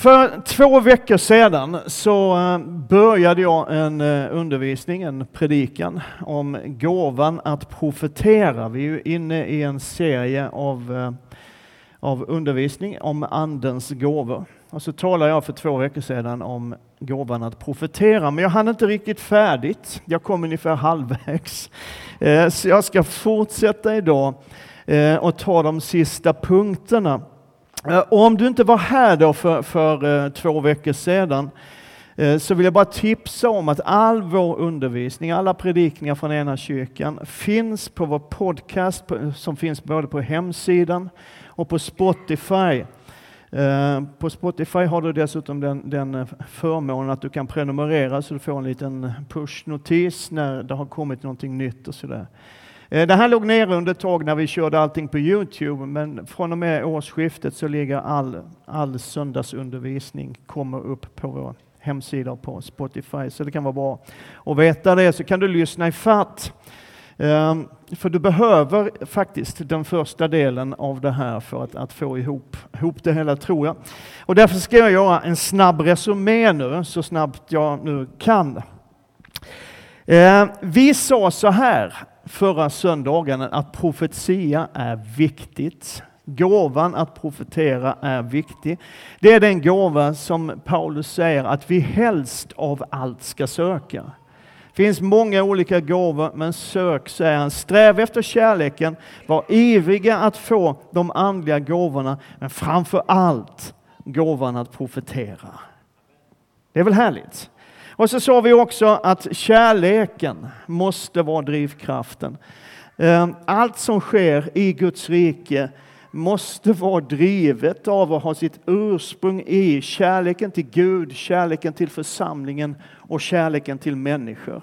För två veckor sedan så eh, började jag en eh, undervisning, en predikan om gåvan att profetera. Vi är ju inne i en serie av, eh, av undervisning om Andens gåvor. Och så talade jag för två veckor sedan om gåvan att profetera, men jag hann inte riktigt färdigt. Jag kom ungefär halvvägs. Så jag ska fortsätta idag och ta de sista punkterna Eh, och om du inte var här då för, för eh, två veckor sedan eh, så vill jag bara tipsa om att all vår undervisning, alla predikningar från ena kyrkan finns på vår podcast som finns både på hemsidan och på Spotify. På Spotify har du dessutom den, den förmånen att du kan prenumerera så du får en liten pushnotis när det har kommit någonting nytt och sådär. Eh, det här låg nere under ett tag när vi körde allting på Youtube, men från och med årsskiftet så ligger all, all söndagsundervisning kommer upp på vår hemsida och på Spotify, så det kan vara bra att veta det, så kan du lyssna i fatt. Ehm, för du behöver faktiskt den första delen av det här för att, att få ihop, ihop det hela, tror jag. Och därför ska jag göra en snabb resumé nu, så snabbt jag nu kan. Ehm, vi sa så här förra söndagen att profetia är viktigt. Gåvan att profetera är viktig. Det är den gåva som Paulus säger att vi helst av allt ska söka. Det finns många olika gåvor, men sök, säger han. Sträv efter kärleken, var ivriga att få de andliga gåvorna, men framför allt gåvan att profetera. Det är väl härligt? Och så sa vi också att kärleken måste vara drivkraften. Ehm, allt som sker i Guds rike måste vara drivet av att ha sitt ursprung i kärleken till Gud, kärleken till församlingen och kärleken till människor.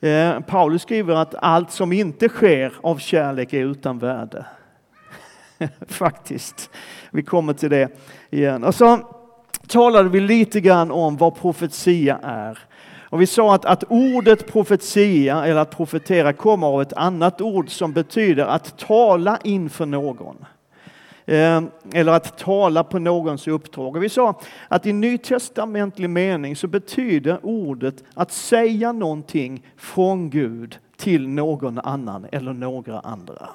Ehm, Paulus skriver att allt som inte sker av kärlek är utan värde. Faktiskt. Vi kommer till det igen. Och så talade vi lite grann om vad profetia är. Och vi sa att, att ordet profetia, eller att profetera, kommer av ett annat ord som betyder att tala inför någon. Eh, eller att tala på någons uppdrag. Och vi sa att i nytestamentlig mening så betyder ordet att säga någonting från Gud till någon annan eller några andra.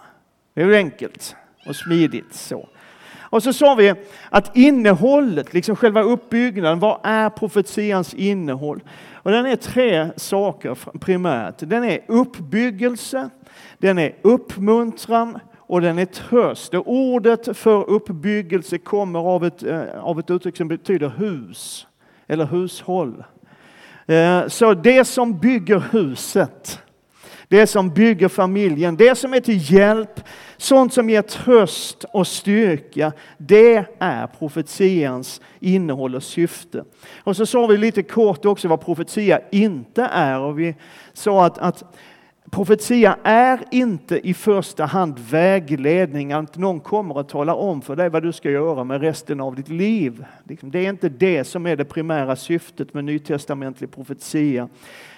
Det är enkelt och smidigt så. Och så sa vi att innehållet, liksom själva uppbyggnaden, vad är profetians innehåll? Och den är tre saker primärt. Den är uppbyggelse, den är uppmuntran och den är tröst. Och ordet för uppbyggelse kommer av ett, eh, av ett uttryck som betyder hus eller hushåll. Eh, så det som bygger huset, det som bygger familjen, det som är till hjälp, sånt som ger tröst och styrka, det är profetians innehåll och syfte. Och så sa vi lite kort också vad profetia inte är och vi sa att, att Profetia är inte i första hand vägledning, att någon kommer att tala om för dig vad du ska göra med resten av ditt liv. Liksom, det är inte det som är det primära syftet med nytestamentlig profetia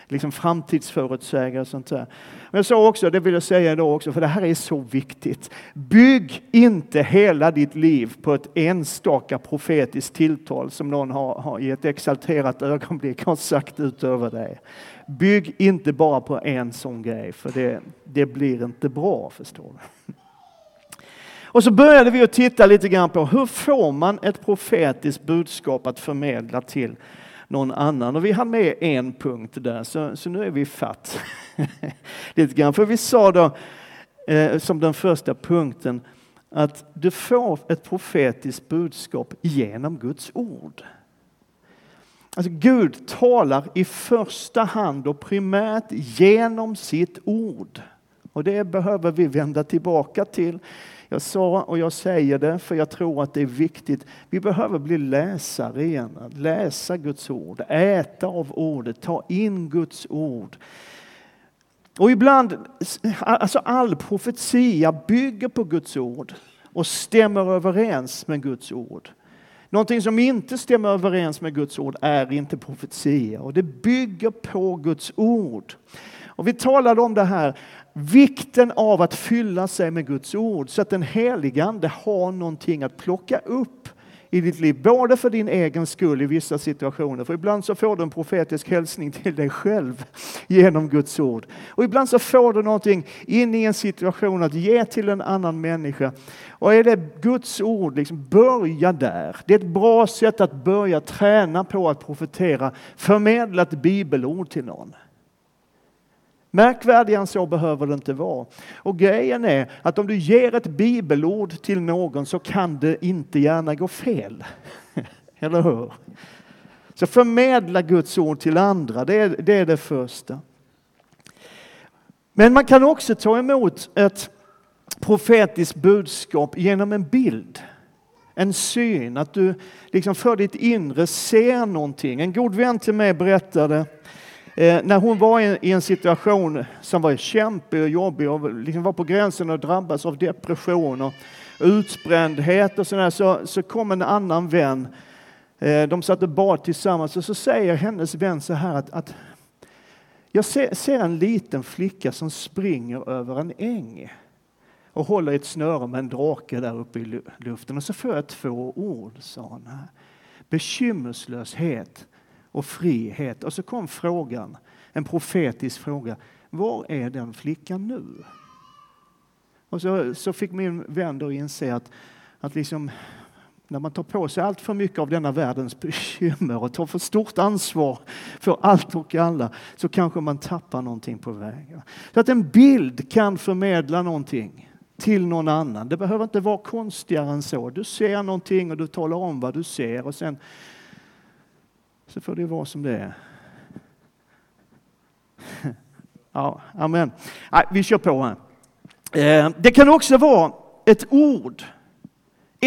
liksom framtidsförutsägare och sånt där. Men jag sa också, det vill jag säga idag också, för det här är så viktigt. Bygg inte hela ditt liv på ett enstaka profetiskt tilltal som någon har, har i ett exalterat ögonblick har sagt ut över dig. Bygg inte bara på en sån grej, för det, det blir inte bra, förstår du. Och så började vi att titta lite grann på hur får man ett profetiskt budskap att förmedla till någon annan. Och vi hann med en punkt där, så, så nu är vi fatt. Lite grann. För vi sa då eh, som den första punkten att du får ett profetiskt budskap genom Guds ord. Alltså Gud talar i första hand och primärt genom sitt ord. Och det behöver vi vända tillbaka till jag sa och jag säger det för jag tror att det är viktigt. Vi behöver bli läsare igen, läsa Guds ord, äta av ordet, ta in Guds ord. Och ibland, alltså all profetia bygger på Guds ord och stämmer överens med Guds ord. Någonting som inte stämmer överens med Guds ord är inte profetia och det bygger på Guds ord. Och vi talade om det här Vikten av att fylla sig med Guds ord så att den helige Ande har någonting att plocka upp i ditt liv, både för din egen skull i vissa situationer, för ibland så får du en profetisk hälsning till dig själv genom Guds ord. Och ibland så får du någonting in i en situation att ge till en annan människa. Och är det Guds ord, liksom börja där. Det är ett bra sätt att börja träna på att profetera, förmedla ett bibelord till någon. Märkvärdigare än så behöver det inte vara. Och grejen är att om du ger ett bibelord till någon så kan det inte gärna gå fel. Eller hur? Så förmedla Guds ord till andra, det är, det är det första. Men man kan också ta emot ett profetiskt budskap genom en bild. En syn, att du liksom för ditt inre ser någonting. En god vän till mig berättade Eh, när hon var i, i en situation som var kämpig och jobbig och liksom var på gränsen att drabbas av depression och utbrändhet och sådär, så, så kom en annan vän. Eh, de satt och bad tillsammans och så säger hennes vän så här att, att jag ser, ser en liten flicka som springer över en äng och håller i ett snöre med en drake där uppe i luften. Och så får jag två ord, sa hon. Bekymmerslöshet och frihet. Och så kom frågan, en profetisk fråga. Var är den flickan nu? Och så, så fick min vän då inse att, att liksom, när man tar på sig allt för mycket av denna världens bekymmer och tar för stort ansvar för allt och alla så kanske man tappar någonting på vägen. Så att en bild kan förmedla någonting till någon annan. Det behöver inte vara konstigare än så. Du ser någonting och du talar om vad du ser och sen så får det vara som det är. Ja, amen. Nej, vi kör på här. Eh, det kan också vara ett ord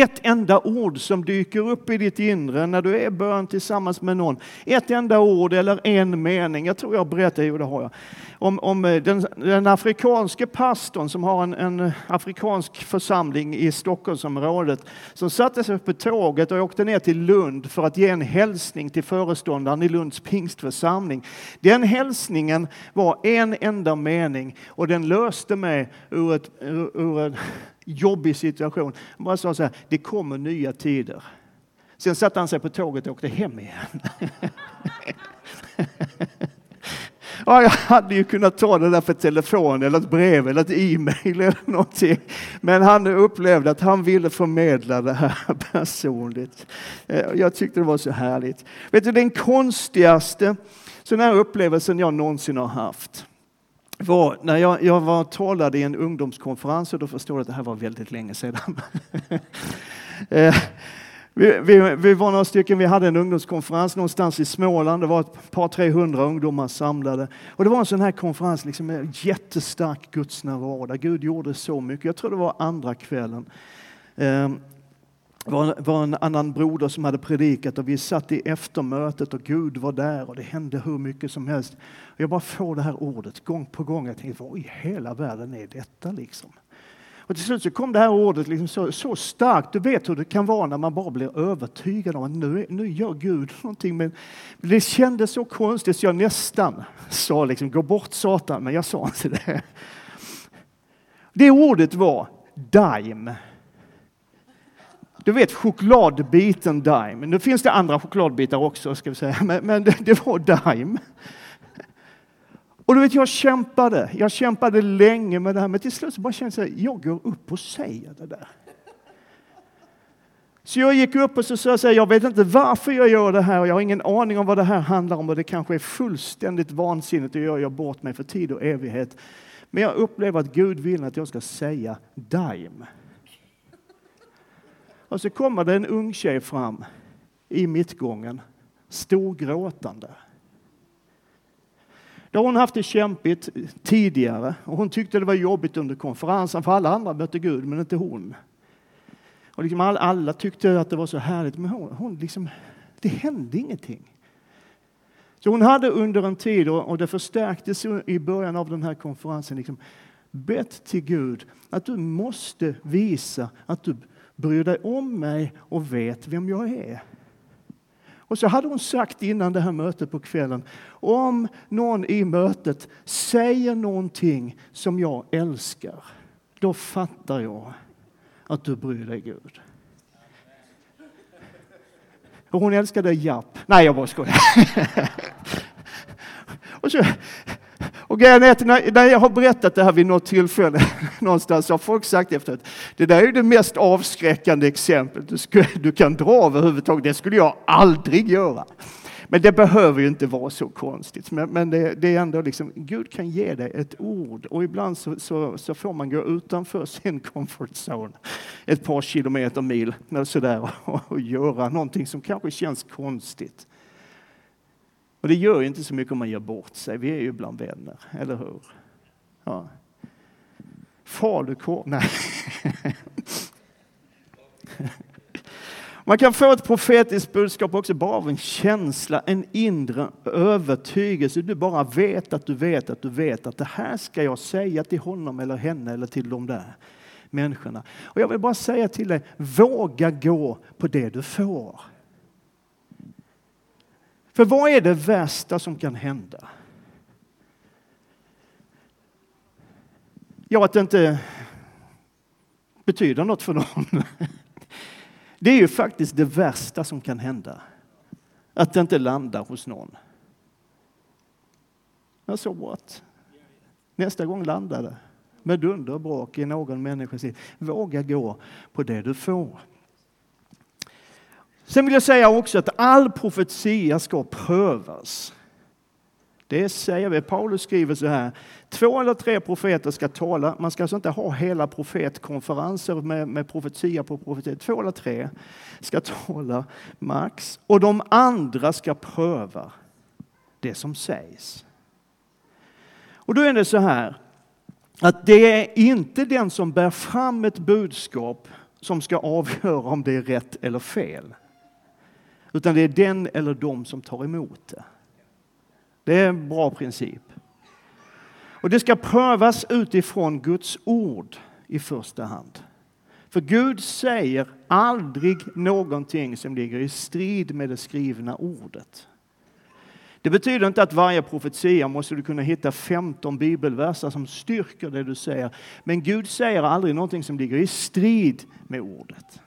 ett enda ord som dyker upp i ditt inre när du är bön tillsammans med någon. Ett enda ord eller en mening. Jag tror jag berättade, jo det har jag. Om, om eh, den, den afrikanske pastorn som har en, en, afrikansk församling i Stockholmsområdet som satte sig på tåget och åkte ner till Lund för att ge en hälsning till föreståndaren i Lunds pingstförsamling. Den hälsningen var en enda mening och den löste mig ur, ett, ur, ur en jobbig situation. Han bara sa så här, det kommer nya tider. Sen satte han sig på tåget och åkte hem igen. Ja, jag hade ju kunnat ta det där för telefon eller ett brev eller ett e-mail eller någonting. Men han upplevde att han ville förmedla det här personligt. Eh, jag tyckte det var så härligt. Vet du, den konstigaste sån här upplevelsen jag någonsin har haft var när jag, jag var talade i en ungdomskonferens och då förstår du att det här var väldigt länge sedan. Eh, vi, vi, vi, var några stycken, vi hade en ungdomskonferens någonstans i Småland. Det var ett par, tre hundra ungdomar samlade. Och det var en sån här konferens liksom med jättestark gudsnärvaro där Gud gjorde så mycket. Jag tror det var andra kvällen. Ehm, var, var en annan broder som hade predikat och vi satt i eftermötet och Gud var där och det hände hur mycket som helst. Och jag bara får det här ordet gång på gång. Jag tänkte, vad i hela världen är detta liksom? Och till slut så kom det här ordet liksom så, så starkt. Du vet hur det kan vara när man bara blir övertygad om att nu, nu gör Gud någonting. Men det kändes så konstigt så jag nästan sa liksom, gå bort Satan, men jag sa inte det. Det ordet var Daim. Du vet chokladbiten Daim. Nu finns det andra chokladbitar också, ska vi säga. men, men det, det var Daim. Och du vet, jag kämpade. Jag kämpade länge med det här, men till slut så bara kände jag jag går upp och säger det där. Så jag gick upp och så sa jag, jag vet inte varför jag gör det här och jag har ingen aning om vad det här handlar om och det kanske är fullständigt vansinnigt och jag gör bort mig för tid och evighet. Men jag upplever att Gud vill att jag ska säga Daim. Och så kommer det en ung tjej fram i mittgången, storgråtande. Då har hon haft det kämpigt tidigare och hon tyckte det var jobbigt under konferensen för alla andra mötte Gud men inte hon. Och liksom alla, alla tyckte att det var så härligt men hon, hon liksom, det hände ingenting. Så hon hade under en tid, och det förstärktes i början av den här konferensen, liksom, bett till Gud att du måste visa att du bryr dig om mig och vet vem jag är. Och så hade hon sagt innan det här mötet på kvällen, om någon i mötet säger någonting som jag älskar, då fattar jag att du bryr dig Gud. Och hon älskade Japp. Nej, jag bara skojar. och, så, och grejen är att när, jag har berättat det här vid något tillfälle någonstans så har folk sagt efteråt, det där är ju det mest avskräckande exemplet du, skulle, du kan dra överhuvudtaget. Det skulle jag aldrig göra. Men det behöver ju inte vara så konstigt. Men, men det, det, är ändå liksom, Gud kan ge dig ett ord och ibland så, så, så, får man gå utanför sin comfort zone ett par kilometer, mil sådär, och, och göra någonting som kanske känns konstigt. Och det gör ju inte så mycket om man gör bort sig. Vi är ju bland vänner, eller hur? Ja. Falukorv? Nej. Man kan få ett profetiskt budskap också bara av en känsla, en inre övertygelse. Du bara vet att du vet att du vet att det här ska jag säga till honom eller henne eller till de där människorna. Och jag vill bara säga till dig, våga gå på det du får. För vad är det värsta som kan hända? Ja, att det inte betyder något för någon. Det är ju faktiskt det värsta som kan hända. Att det inte landar hos någon. Ja, så what? Nästa gång landar det med dunder och brak i någon människas liv. Våga gå på det du får. Sen vill jag säga också att all profetia ska prövas. Det säger vi. Paulus skriver så här. Två eller tre profeter ska tala. Man ska alltså inte ha hela profetkonferenser med, med profetia på profetia. Två eller tre ska tala max. Och de andra ska pröva det som sägs. Och då är det så här att det är inte den som bär fram ett budskap som ska avgöra om det är rätt eller fel. Utan det är den eller de som tar emot det. Det är en bra princip. Och det ska prövas utifrån Guds ord i första hand. För Gud säger aldrig någonting som ligger i strid med det skrivna ordet. Det betyder inte att varje profetia måste du kunna hitta 15 bibelverser som styrker det du säger. Men Gud säger aldrig någonting som ligger i strid med ordet.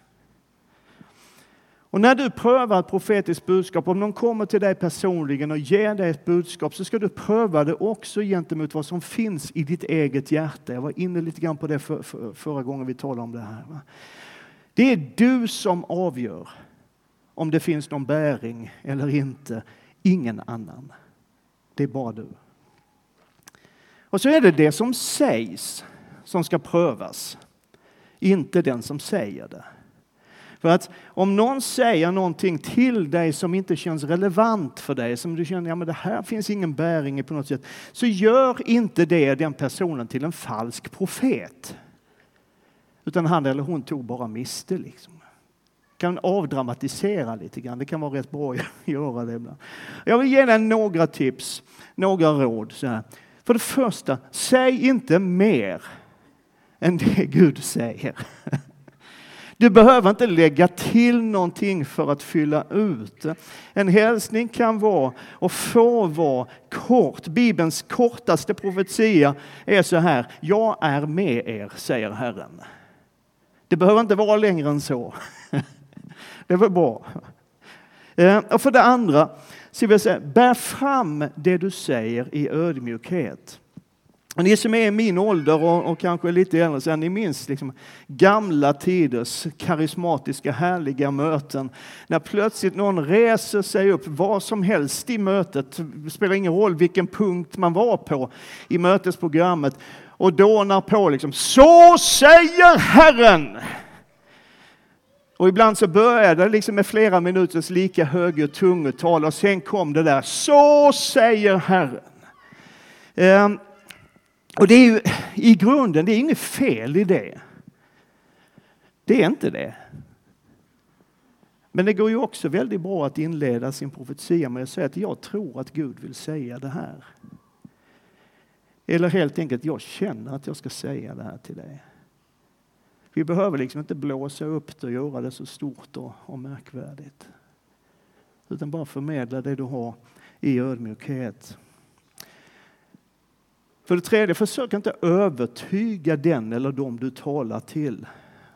Och när du prövar ett profetiskt budskap, om någon kommer till dig personligen och ger dig ett budskap, så ska du pröva det också gentemot vad som finns i ditt eget hjärta. Jag var inne lite grann på det för, för, förra gången vi talade om det här. Det är du som avgör om det finns någon bäring eller inte, ingen annan. Det är bara du. Och så är det det som sägs som ska prövas, inte den som säger det. För att om någon säger någonting till dig som inte känns relevant för dig, som du känner, ja men det här finns ingen bäring i på något sätt, så gör inte det den personen till en falsk profet. Utan han eller hon tog bara miste liksom. Kan avdramatisera lite grann, det kan vara rätt bra att göra det ibland. Jag vill ge dig några tips, några råd. Så här. För det första, säg inte mer än det Gud säger. Du behöver inte lägga till någonting för att fylla ut. En hälsning kan vara och får vara kort. Bibelns kortaste profetia är så här. Jag är med er, säger Herren. Det behöver inte vara längre än så. Det var bra. Eh, och för det andra, så vill jag säga, bär fram det du säger i ödmjukhet. Och ni som är i min ålder och, och kanske lite äldre, så ni minns liksom gamla tiders karismatiska härliga möten. När plötsligt någon reser sig upp, vad som helst i mötet, det spelar ingen roll vilken punkt man var på i mötesprogrammet, och dånar på liksom, så säger Herren! Och ibland så började det liksom med flera minuters lika högljutt tungotal och sen kom det där, så säger Herren. Ehm, och det är ju i grunden, det är inget fel i det. Det är inte det. Men det går ju också väldigt bra att inleda sin profetia med att säga att jag tror att Gud vill säga det här. Eller helt enkelt, jag känner att jag ska säga det här till dig. Vi behöver liksom inte blåsa upp det och göra det så stort och, och märkvärdigt. Utan bara förmedla det du har i ödmjukhet. För det tredje, försök inte övertyga den eller dem du talar till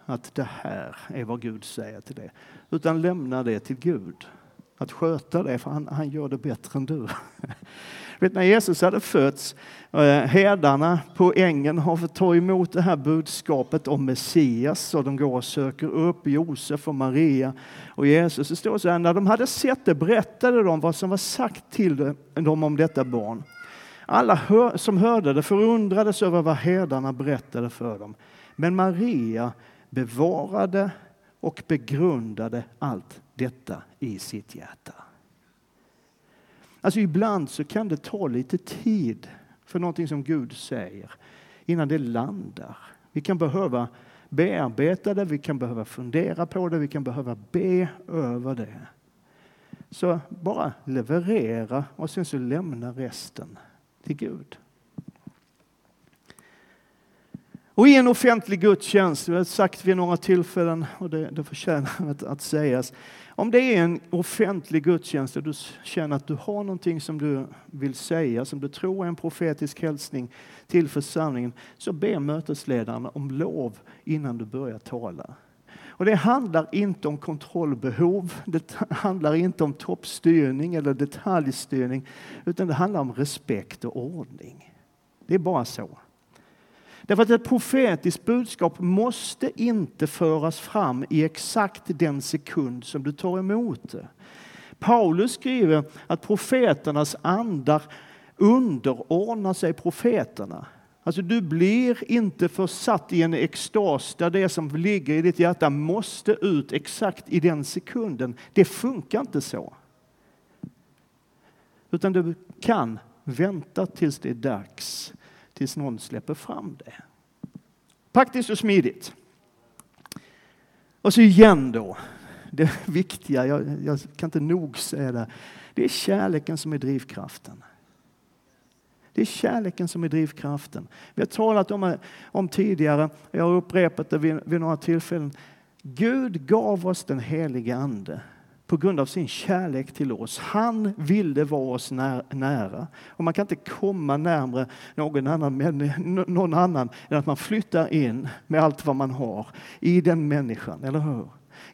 att det här är vad Gud säger till dig. Utan lämna det till Gud. Att sköta det, för han, han gör det bättre än du. Vet, när Jesus hade fötts, eh, herdarna på ängen har fått ta emot det här budskapet om Messias och de går och söker upp Josef och Maria och Jesus. Det står så här, när de hade sett det berättade de vad som var sagt till dem om detta barn. Alla som hörde det förundrades över vad herdarna berättade för dem. Men Maria bevarade och begrundade allt detta i sitt hjärta. Alltså ibland så kan det ta lite tid för någonting som Gud säger innan det landar. Vi kan behöva bearbeta det, vi kan behöva fundera på det, vi kan behöva be över det. Så bara leverera och sen så lämna resten till Gud. Och i en offentlig gudstjänst, vi har sagt vid några tillfällen och det, det förtjänar att, att sägas. Om det är en offentlig gudstjänst och du känner att du har någonting som du vill säga, som du tror är en profetisk hälsning till församlingen, så be mötesledaren om lov innan du börjar tala. Och det handlar inte om kontrollbehov, det handlar inte om toppstyrning eller detaljstyrning, utan det handlar om respekt och ordning. Det är bara så. Därför att ett profetiskt budskap måste inte föras fram i exakt den sekund som du tar emot det. Paulus skriver att profeternas andar underordnar sig profeterna. Alltså du blir inte försatt i en extas där det som ligger i ditt hjärta måste ut exakt i den sekunden. Det funkar inte så. Utan du kan vänta tills det är dags tills någon släpper fram det. Praktiskt och smidigt. Och så igen då, det viktiga, jag, jag kan inte nog säga det, det är kärleken som är drivkraften. Det är kärleken som är drivkraften. Vi har talat om, om tidigare, jag har upprepat det vid, vid några tillfällen. Gud gav oss den helige Ande på grund av sin kärlek till oss. Han ville vara oss nära. Och man kan inte komma närmare någon annan, någon annan än att man flyttar in med allt vad man har i den människan, eller hur?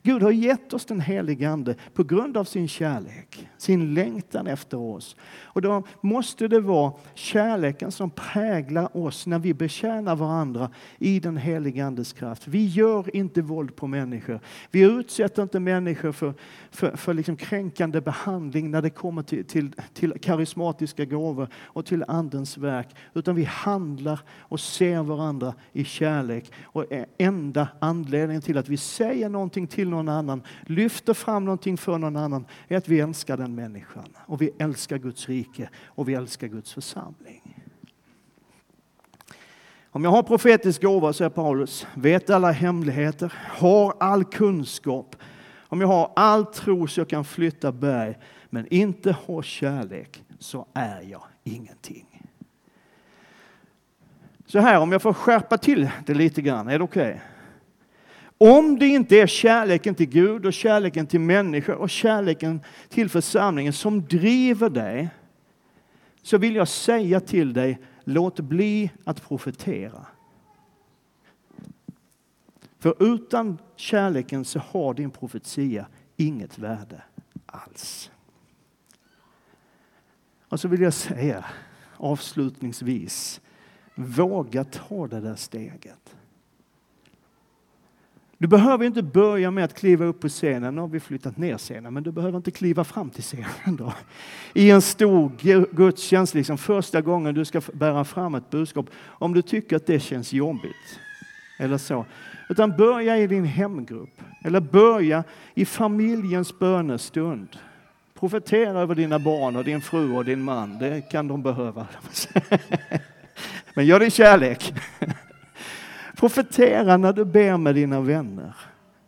Gud har gett oss den helige Ande på grund av sin kärlek, sin längtan efter oss. Och då måste det vara kärleken som präglar oss när vi betjänar varandra i den helige Andes kraft. Vi gör inte våld på människor. Vi utsätter inte människor för, för, för liksom kränkande behandling när det kommer till, till, till karismatiska gåvor och till Andens verk. Utan vi handlar och ser varandra i kärlek. Och enda anledningen till att vi säger någonting till någon annan, lyfter fram någonting för någon annan, är att vi älskar den människan. Och vi älskar Guds rike och vi älskar Guds församling. Om jag har profetisk gåva, säger Paulus, vet alla hemligheter, har all kunskap, om jag har all tro så jag kan flytta berg, men inte har kärlek, så är jag ingenting. Så här, om jag får skärpa till det lite grann, är det okej? Okay? Om det inte är kärleken till Gud och kärleken till människor och kärleken till församlingen som driver dig, så vill jag säga till dig, låt bli att profetera. För utan kärleken så har din profetia inget värde alls. Och så vill jag säga avslutningsvis, våga ta det där steget. Du behöver inte börja med att kliva upp på scenen, nu har vi flyttat ner scenen, men du behöver inte kliva fram till scenen då. I en stor gudstjänst, liksom första gången du ska bära fram ett budskap, om du tycker att det känns jobbigt. Eller så. Utan börja i din hemgrupp, eller börja i familjens bönestund. Profetera över dina barn och din fru och din man, det kan de behöva. Men gör det i kärlek. Profetera när du ber med dina vänner.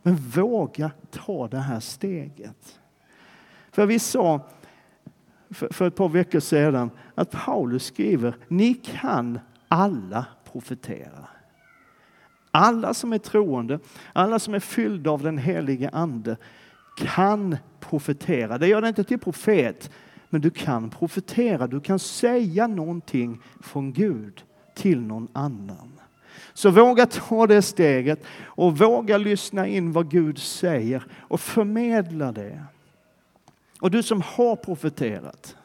Men våga ta det här steget. För vi sa för ett par veckor sedan att Paulus skriver, ni kan alla profetera. Alla som är troende, alla som är fyllda av den helige Ande kan profetera. Det gör det inte till profet, men du kan profetera. Du kan säga någonting från Gud till någon annan. Så våga ta det steget och våga lyssna in vad Gud säger och förmedla det. Och du som har profeterat,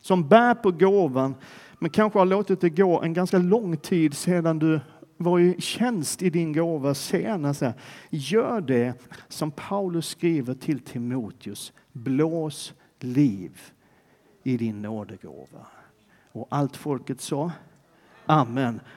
som bär på gåvan men kanske har låtit det gå en ganska lång tid sedan du var i tjänst i din gåva senast. Gör det som Paulus skriver till Timoteus. Blås liv i din nådegåva. Och allt folket sa Amen.